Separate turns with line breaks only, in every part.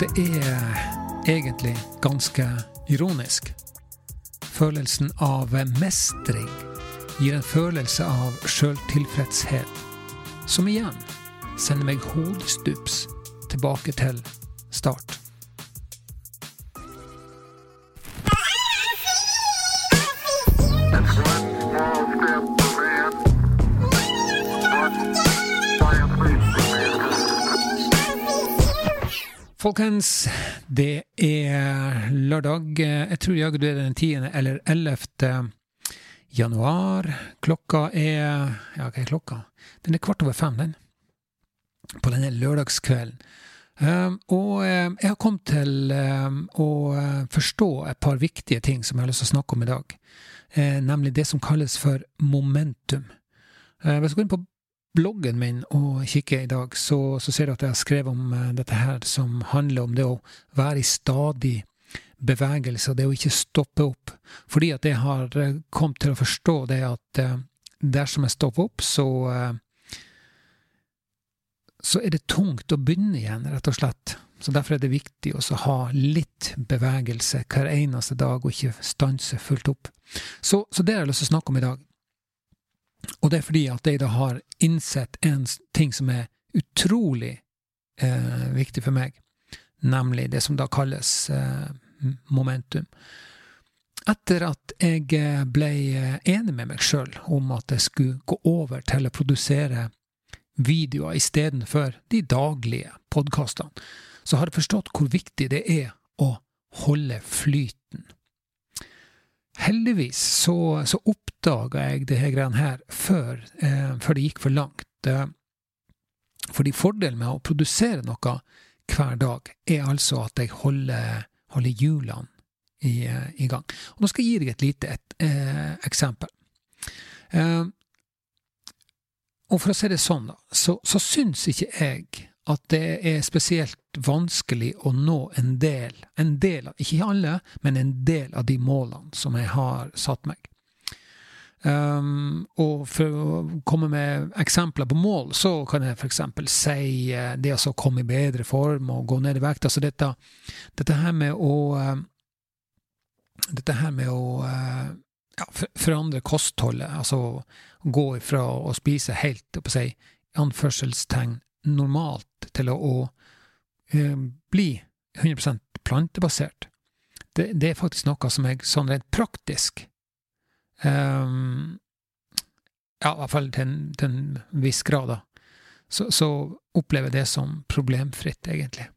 Det er egentlig ganske ironisk. Følelsen av mestring gir en følelse av sjøltilfredshet, som igjen sender meg hodestups tilbake til start. Folkens, det er lørdag. Jeg tror jaggu det er den 10. eller 11. januar. Klokka er Ja, hva er klokka? Den er kvart over fem, den. På denne lørdagskvelden. Um, og um, jeg har kommet til um, å uh, forstå et par viktige ting som jeg har lyst til å snakke om i dag. Eh, nemlig det som kalles for momentum. Eh, hvis du går inn på bloggen min og kikker i dag, så, så ser du at jeg har skrevet om eh, dette her som handler om det å være i stadig bevegelse, det å ikke stoppe opp. Fordi at jeg har eh, kommet til å forstå det at eh, dersom jeg stopper opp, så så er det tungt å begynne igjen, rett og slett. Så derfor er det viktig å ha litt bevegelse hver eneste dag, og ikke stanse fullt opp. Så, så det har jeg lyst til å snakke om i dag. Og det er fordi at jeg da har innsett en ting som er utrolig eh, viktig for meg, nemlig det som da kalles eh, momentum. Etter at jeg eh, ble eh, enig med meg sjøl om at jeg skulle gå over til å produsere videoer istedenfor de daglige podkastene, så har jeg forstått hvor viktig det er å holde flyten. Heldigvis så, så oppdaga jeg det her greiene her før, eh, før det gikk for langt. Eh, fordi fordelen med å produsere noe hver dag er altså at jeg holder, holder hjulene i, eh, i gang. Og nå skal jeg gi deg et lite et, eh, eksempel. Eh, og for å si det sånn, da, så, så syns ikke jeg at det er spesielt vanskelig å nå en del, en del ikke alle, men en del av de målene som jeg har satt meg. Um, og for å komme med eksempler på mål, så kan jeg f.eks. si eh, det å komme i bedre form og gå ned i vekt. Altså dette, dette her med å eh, Dette her med å eh, ja, forandre kostholdet, altså gå ifra å spise helt, på si, anførselstegn, normalt til å, å eh, bli 100 plantebasert. Det, det er faktisk noe som jeg sånn rent praktisk um, Ja, i hvert fall til en, til en viss grad, da. Så, så opplever jeg det som problemfritt, egentlig.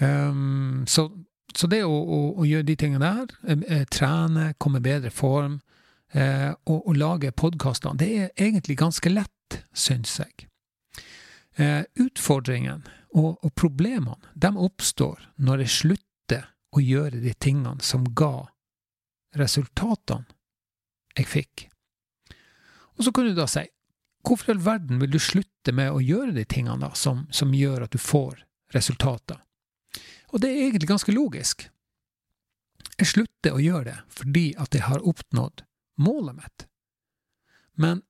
Um, så, så det å, å, å gjøre de tingene der, trene, komme i bedre form, eh, og, og lage podkaster, det er egentlig ganske lett, syns jeg. Eh, utfordringene og, og problemene de oppstår når jeg slutter å gjøre de tingene som ga resultatene jeg fikk. Og så kan du da si, hvorfor i all verden vil du slutte med å gjøre de tingene da, som, som gjør at du får resultater? Og det er egentlig ganske logisk. Jeg slutter å gjøre det fordi at jeg har oppnådd målet mitt. Men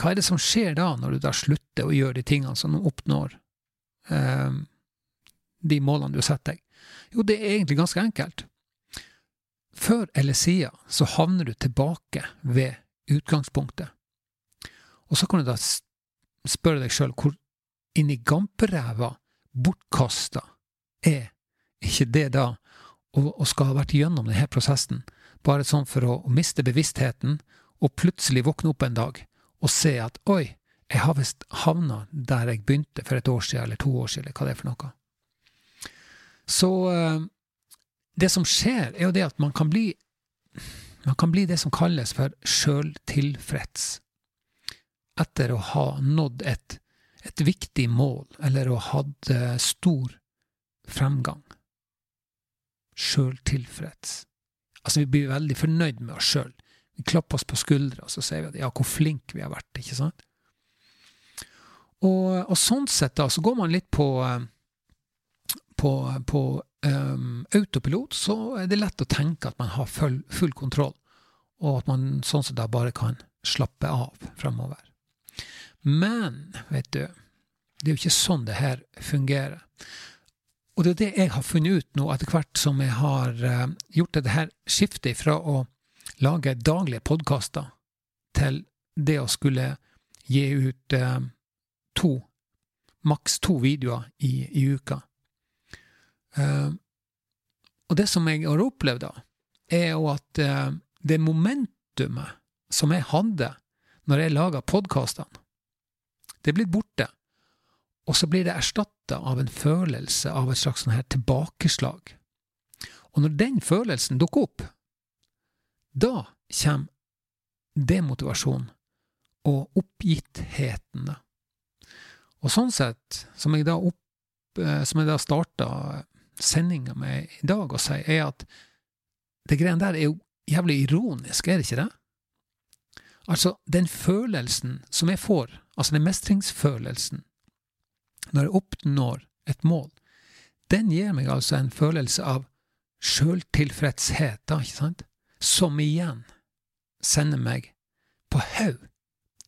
hva er det som skjer da, når du da slutter å gjøre de tingene som du oppnår eh, de målene du har satt deg? Jo, det er egentlig ganske enkelt. Før eller siden så havner du tilbake ved utgangspunktet. Og så kan du da spørre deg sjøl hvor inn i gamperæva bortkasta er ikke det da og, skal ha vært gjennom denne prosessen, bare sånn for å miste bevisstheten og plutselig våkne opp en dag og se at oi, jeg har visst havna der jeg begynte for et år siden, eller to år siden, eller hva det er for noe. Så eh, det som skjer, er jo det at man kan bli man kan bli det som kalles for sjøltilfreds. Etter å ha nådd et, et viktig mål, eller å ha hatt eh, stor fremgang. Sjøltilfreds. Altså, vi blir veldig fornøyd med oss sjøl. Vi klapper oss på skuldra, og så sier vi at ja, hvor flinke vi har vært, ikke sant? Og, og sånn sett, da, så går man litt på eh, på, på um, autopilot, så er det lett å tenke at man har full, full kontroll, og at man sånn sett da bare kan slappe av fremover. Men, vet du, det er jo ikke sånn det her fungerer. og det er det jeg har funnet ut nå, etter hvert som jeg har uh, gjort det her skiftet fra å lage daglige podkaster til det å skulle gi ut eh, to, maks to videoer i, i uka. Eh, og det som jeg har opplevd, da, er jo at eh, det momentumet som jeg hadde når jeg laga podkastene, det er blitt borte. Og så blir det erstatta av en følelse av et slags sånn her tilbakeslag. Og når den følelsen dukker opp, da kommer demotivasjonen og oppgittheten. Og sånn sett, som jeg da, opp, eh, som da starta sendinga med i dag å si, er at det greiene der er jo jævlig ironisk, er det ikke det? Altså, den følelsen som jeg får, altså den mestringsfølelsen, når jeg oppnår et mål, den gir meg altså en følelse av sjøltilfredshet, da, ikke sant, som igjen sender meg på haug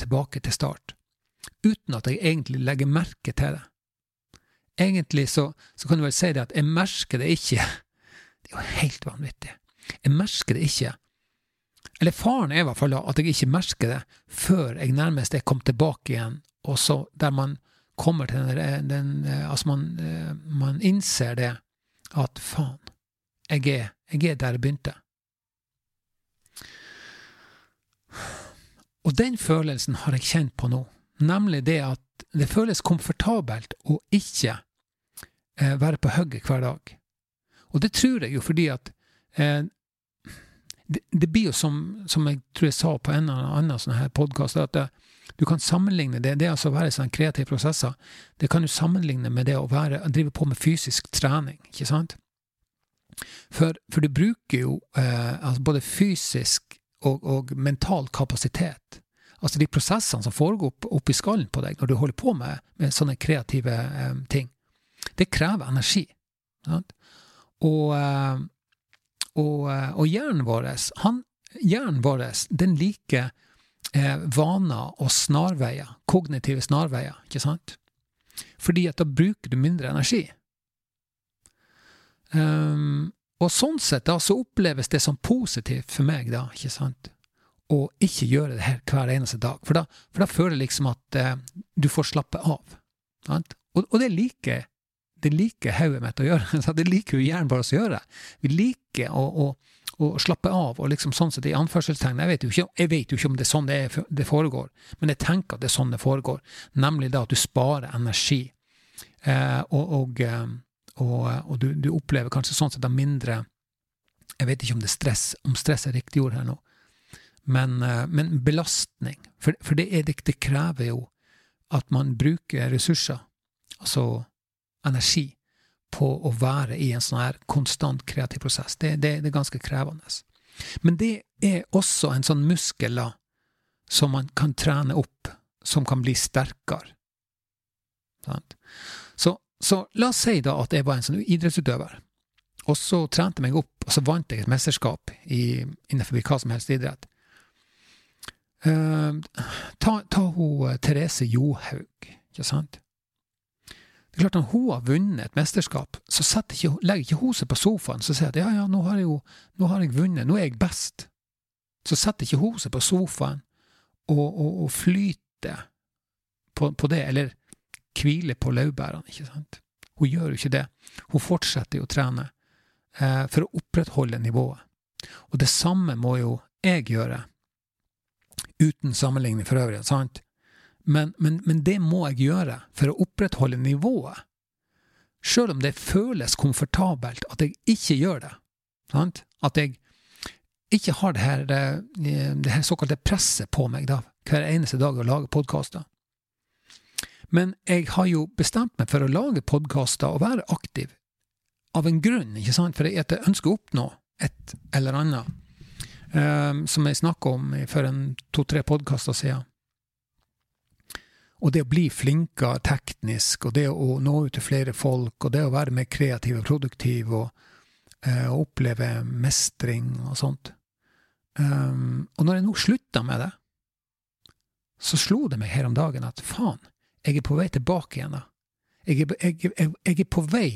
tilbake til start, uten at jeg egentlig legger merke til det. Egentlig så, så kan du vel si det at jeg merker det ikke. Det er jo helt vanvittig. Jeg merker det ikke. Eller faren er i hvert fall da at jeg ikke merker det før jeg nærmest er kommet tilbake igjen, og så der man kommer til den, den Altså, man, man innser det at faen, jeg er, jeg er der jeg begynte. Og den følelsen har jeg kjent på nå, nemlig det at det føles komfortabelt å ikke eh, være på hugget hver dag. Og det tror jeg jo fordi at eh, det, det, blir jo som, som jeg tror jeg sa på en eller annen sånn her podkast, at det, du kan sammenligne det, det altså å være i sånne kreative prosesser, det kan du sammenligne med det å være, drive på med fysisk trening, ikke sant? For, for du bruker jo eh, altså både fysisk og, og, mental kapasitet. Altså de prosessene som foregår opp, oppi skallen på deg når du holder på med, med sånne kreative eh, ting, det krever energi. Sant? Og, eh, og, eh, og hjernen vår, han, hjernen vår, den liker eh, vaner og snarveier, kognitive snarveier, ikke sant? Fordi at da bruker du mindre energi. Um, og sånn sett da, så oppleves det som positivt for meg, da, ikke sant, å ikke gjøre det her hver eneste dag. For da, for da føler jeg liksom at eh, du får slappe av. Og, og det liker det liker hodet mitt å gjøre. Det liker jo hjernen vår å gjøre. Vi liker å, å, å, slappe av, og liksom sånn sett i anførselstegn jeg vet, jo ikke, jeg vet jo ikke om det er sånn det, er, det, foregår, men jeg tenker at det er sånn det foregår. Nemlig da at du sparer energi. Eh, og, og eh, og, du, du, opplever kanskje sånn sett mindre Jeg vet ikke om det er stress, om stress er riktig ord her nå, men, eh, men belastning. For, for det, er, det, krever jo at man bruker ressurser, altså energi, på å være i en sånn her konstant kreativ prosess. Det, det, det er ganske krevende. Men det er også en sånn muskel som man kan trene opp, som kan bli sterkere. Så, Så la oss si da at jeg var en sånn idrettsutøver, og så trente jeg meg opp, og så vant jeg et mesterskap i, innenfor hva som helst idrett. Uh, ta, ta hun eh, Therese Johaug, ikke sant? Det er klart Når hun har vunnet et mesterskap, så ikke, legger ikke hun seg på sofaen og sier at ja, ja, nå har, jeg jo, nå har jeg vunnet, nå er jeg best. Så setter ikke hun seg på sofaen og, og, og flyter på, på det, eller hviler på laurbærene, ikke sant. Hun gjør jo ikke det. Hun fortsetter jo å trene eh, for å opprettholde nivået. Og det samme må jo jeg gjøre, uten sammenligning for øvrig, sant? Men, men, men det må jeg gjøre for å opprettholde nivået. Sjøl om det føles komfortabelt at jeg ikke gjør det. Sant? At jeg ikke har det her, det, det her såkalte presset på meg da, hver eneste dag å lage podkaster. Men jeg har jo bestemt meg for å lage podkaster og være aktiv av en grunn, ikke sant, for jeg ønsker å oppnå et eller annet, som jeg snakka om for en to-tre podkaster siden. Og det å bli flinkere teknisk, og det å nå ut til flere folk, og det å være mer kreativ og produktiv, og uh, oppleve mestring og sånt. Um, og når jeg nå slutta med det, så slo det meg her om dagen at faen, jeg er på vei tilbake igjen. da. Jeg er, jeg, jeg, jeg er på vei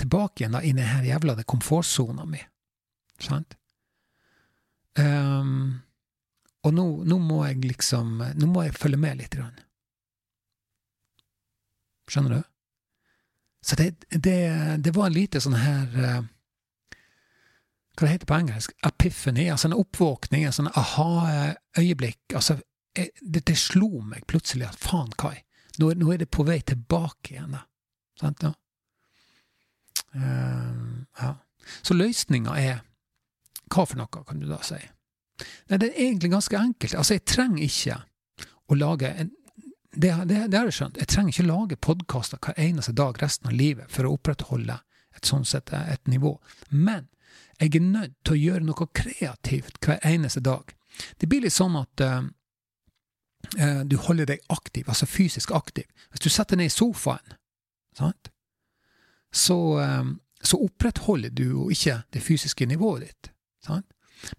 tilbake igjen da, i den jævla komfortsona mi. Sant? Um, og nå, nå må jeg liksom Nå må jeg følge med litt. Grann. Skjønner du? Så det, det, det var en lite sånn her uh, Hva det heter på engelsk? Epiphany. Altså en oppvåkning, en sånn aha-øyeblikk. Altså, det, det, slo meg plutselig at faen, Kai, nå, nå, er det på vei tilbake igjen, da. Sant? Ja. Uh, ja. Så løsninga er Hva for noe, kan du da si? Nei, det er egentlig ganske enkelt. Altså, jeg trenger ikke å lage en det, det, det har jeg skjønt. Jeg trenger ikke lage podkaster hver eneste dag resten av livet for å opprettholde et sånn sett et nivå. Men jeg er nødt til å gjøre noe kreativt hver eneste dag. Det blir litt sånn at uh, du holder deg aktiv, altså fysisk aktiv. Hvis du setter ned i sofaen, sant? Så, uh, så opprettholder du jo ikke det fysiske nivået ditt. Sant?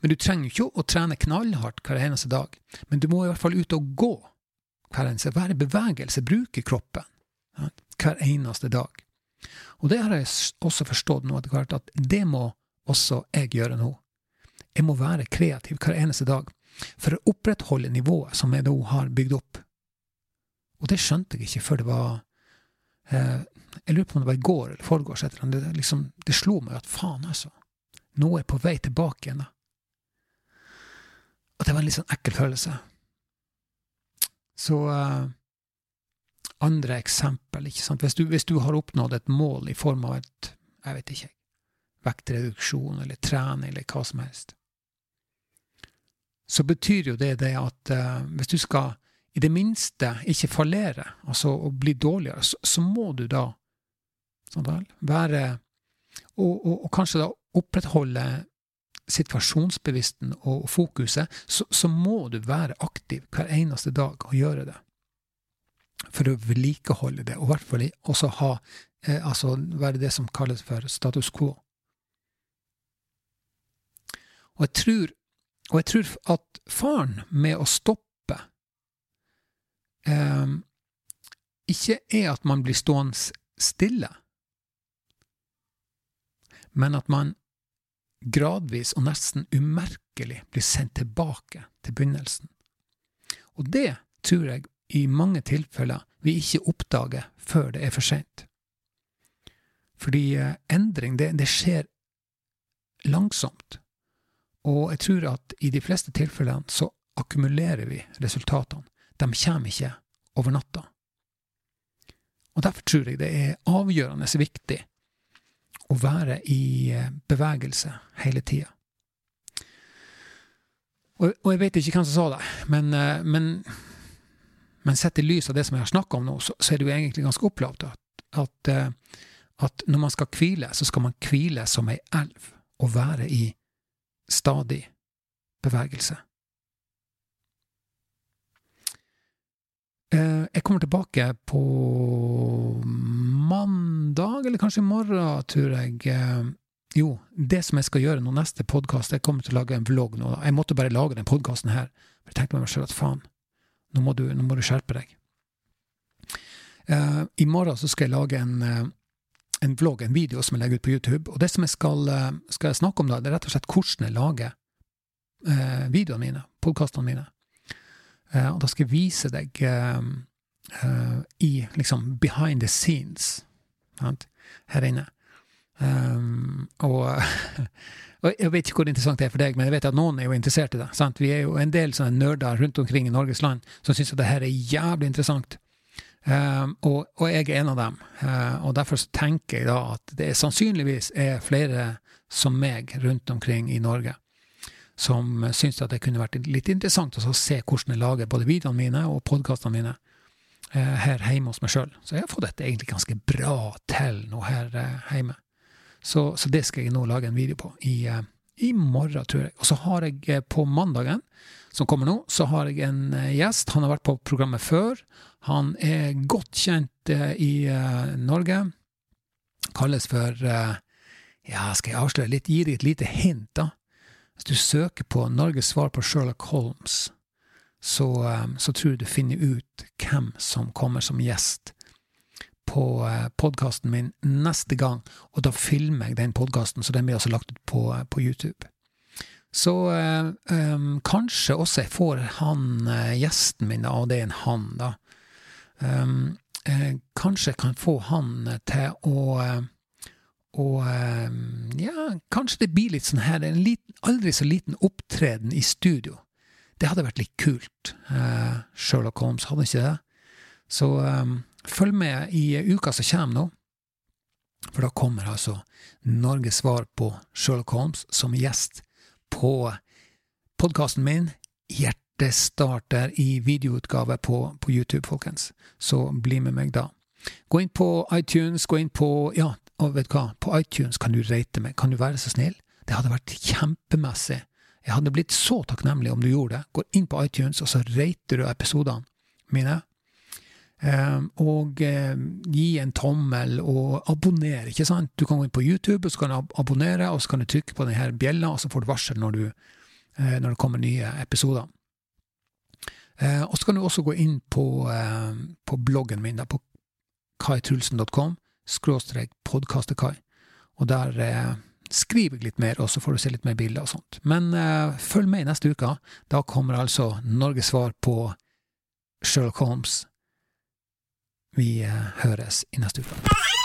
Men du trenger ikke å trene knallhardt hver eneste dag. Men du må i hvert fall ut og gå hver eneste Være i bevegelse, bruke kroppen sant? hver eneste dag. Og det har jeg også forstått nå etter hvert, at det må også jeg gjøre nå. Jeg må være kreativ hver eneste dag for å opprettholde nivået som jeg nå har bygd opp. Og det skjønte jeg ikke før det var eh, Jeg lurer på om det var i går eller foregårs. Det, liksom, det slo meg at faen, altså. Nå er jeg på vei tilbake igjen. Og det var en litt sånn ekkel følelse. Så uh, andre eksempel, ikke sant. Hvis du, hvis du, har oppnådd et mål i form av et, jeg vet ikke, vektreduksjon eller trening eller hva som helst, så betyr jo det det at uh, hvis du skal i det minste ikke fallere, altså å bli dårligere, så, så må du da sånn vel, være og, og, og kanskje da opprettholde situasjonsbevissten og fokuset, så, så, må du være aktiv hver eneste dag og gjøre det. For å vedlikeholde det, og i hvert fall også ha, eh, altså være det som kalles for status quo. Og jeg tror, og jeg tror at faren med å stoppe eh, ikke er at man blir stående stille, men at man gradvis og nesten umerkelig blir sendt tilbake til begynnelsen. Og det tror jeg i mange tilfeller vi ikke oppdager før det er for sent. Fordi eh, endring, det, det, skjer langsomt. Og jeg tror at i de fleste tilfellene så akkumulerer vi resultatene. De kommer ikke over natta. Og derfor tror jeg det er avgjørende viktig å være i eh, bevegelse hele tida. Og, og, jeg vet ikke hvem som sa det, men, eh, men, men sett i lys av det som jeg har snakka om nå, så, så, er det jo egentlig ganske opplagt at, at, eh, at, når man skal hvile, så skal man hvile som ei elv og være i stadig bevegelse. Jeg kommer tilbake på mandag, eller kanskje i morgen, tror jeg. Eh, jo, det som jeg skal gjøre nå neste podkast, jeg kommer til å lage en vlogg nå. Jeg måtte bare lage den podkasten her. For jeg tenkte meg selv at faen, nå må, du, nå må du, skjerpe deg. Uh, I morgen så skal jeg lage en, uh, en vlogg, en video som jeg legger ut på YouTube. Og det som jeg skal, uh, skal jeg snakke om da, det er rett og slett hvordan jeg lager videoene mine, podkastene mine. Og da skal jeg vise deg uh, i liksom behind the scenes sant? her inne. Um, og, og, jeg vet ikke hvor interessant det er for deg, men jeg vet at noen er jo interessert i det. Sant? Vi er jo en del sånne nerder rundt omkring i Norges land som syns at det her er jævlig interessant. Um, og, og, jeg er en av dem. Uh, og derfor tenker jeg da at det sannsynligvis er flere som meg rundt omkring i Norge som syntes at det kunne vært litt interessant å se hvordan jeg lager både videoene mine og podkastene mine. Eh, her hjemme hos meg sjøl. Så jeg har fått dette egentlig ganske bra til nå her eh, hjemme. Så, så, det skal jeg nå lage en video på i, eh, i morgen, tror jeg. Og så har jeg på mandagen, som kommer nå, så har jeg en gjest. Han har vært på programmet før. Han er godt kjent i Norge. Kalles for Ja, skal jeg avsløre litt? Gi deg et lite hint, da. Hvis du søker på Norges svar på Sherlock Holmes, så, um, så tror jeg du finner ut hvem som kommer som gjest på podkasten min neste gang, og da filmer jeg den podkasten, så den blir altså lagt ut på, på YouTube. Så eh, um, kanskje også jeg får han eh, gjesten min, og det er en han, da. Um, eh, kanskje jeg kan få han til å og ja, kanskje det blir litt sånn her, en liten, aldri så liten opptreden i studio. Det hadde vært litt kult. Uh, Sherlock Holmes hadde ikke det. Så um, følg med i uka som kommer nå, for da kommer altså Norges svar på Sherlock Holmes som gjest på podkasten min, Hjertestarter, i videoutgave på, på, YouTube, folkens. Så bli med meg da. Gå inn på iTunes, gå inn på Ja, og vet du hva, på iTunes kan du rate meg. Kan du være så snill? Det hadde vært kjempemessig. Jeg hadde blitt så takknemlig om du gjorde det. Gå inn på iTunes, og så rater du episodene mine. Um, og um, gi en tommel, og abonner, ikke sant? Du kan gå inn på YouTube, og så kan du ab abonnere, og så kan du trykke på denne bjella, og så får du varsel når, du, uh, når det kommer nye episoder. Uh, og så kan du også gå inn på, uh, på bloggen min, da, på kaitrulsen.com, skråstrek podkastekai, og der skriver jeg litt mer, og så får du se litt mer bilder og sånt. Men følg med neste uke. Da kommer altså Norges svar på Sherlock Holmes vi høres i neste uke.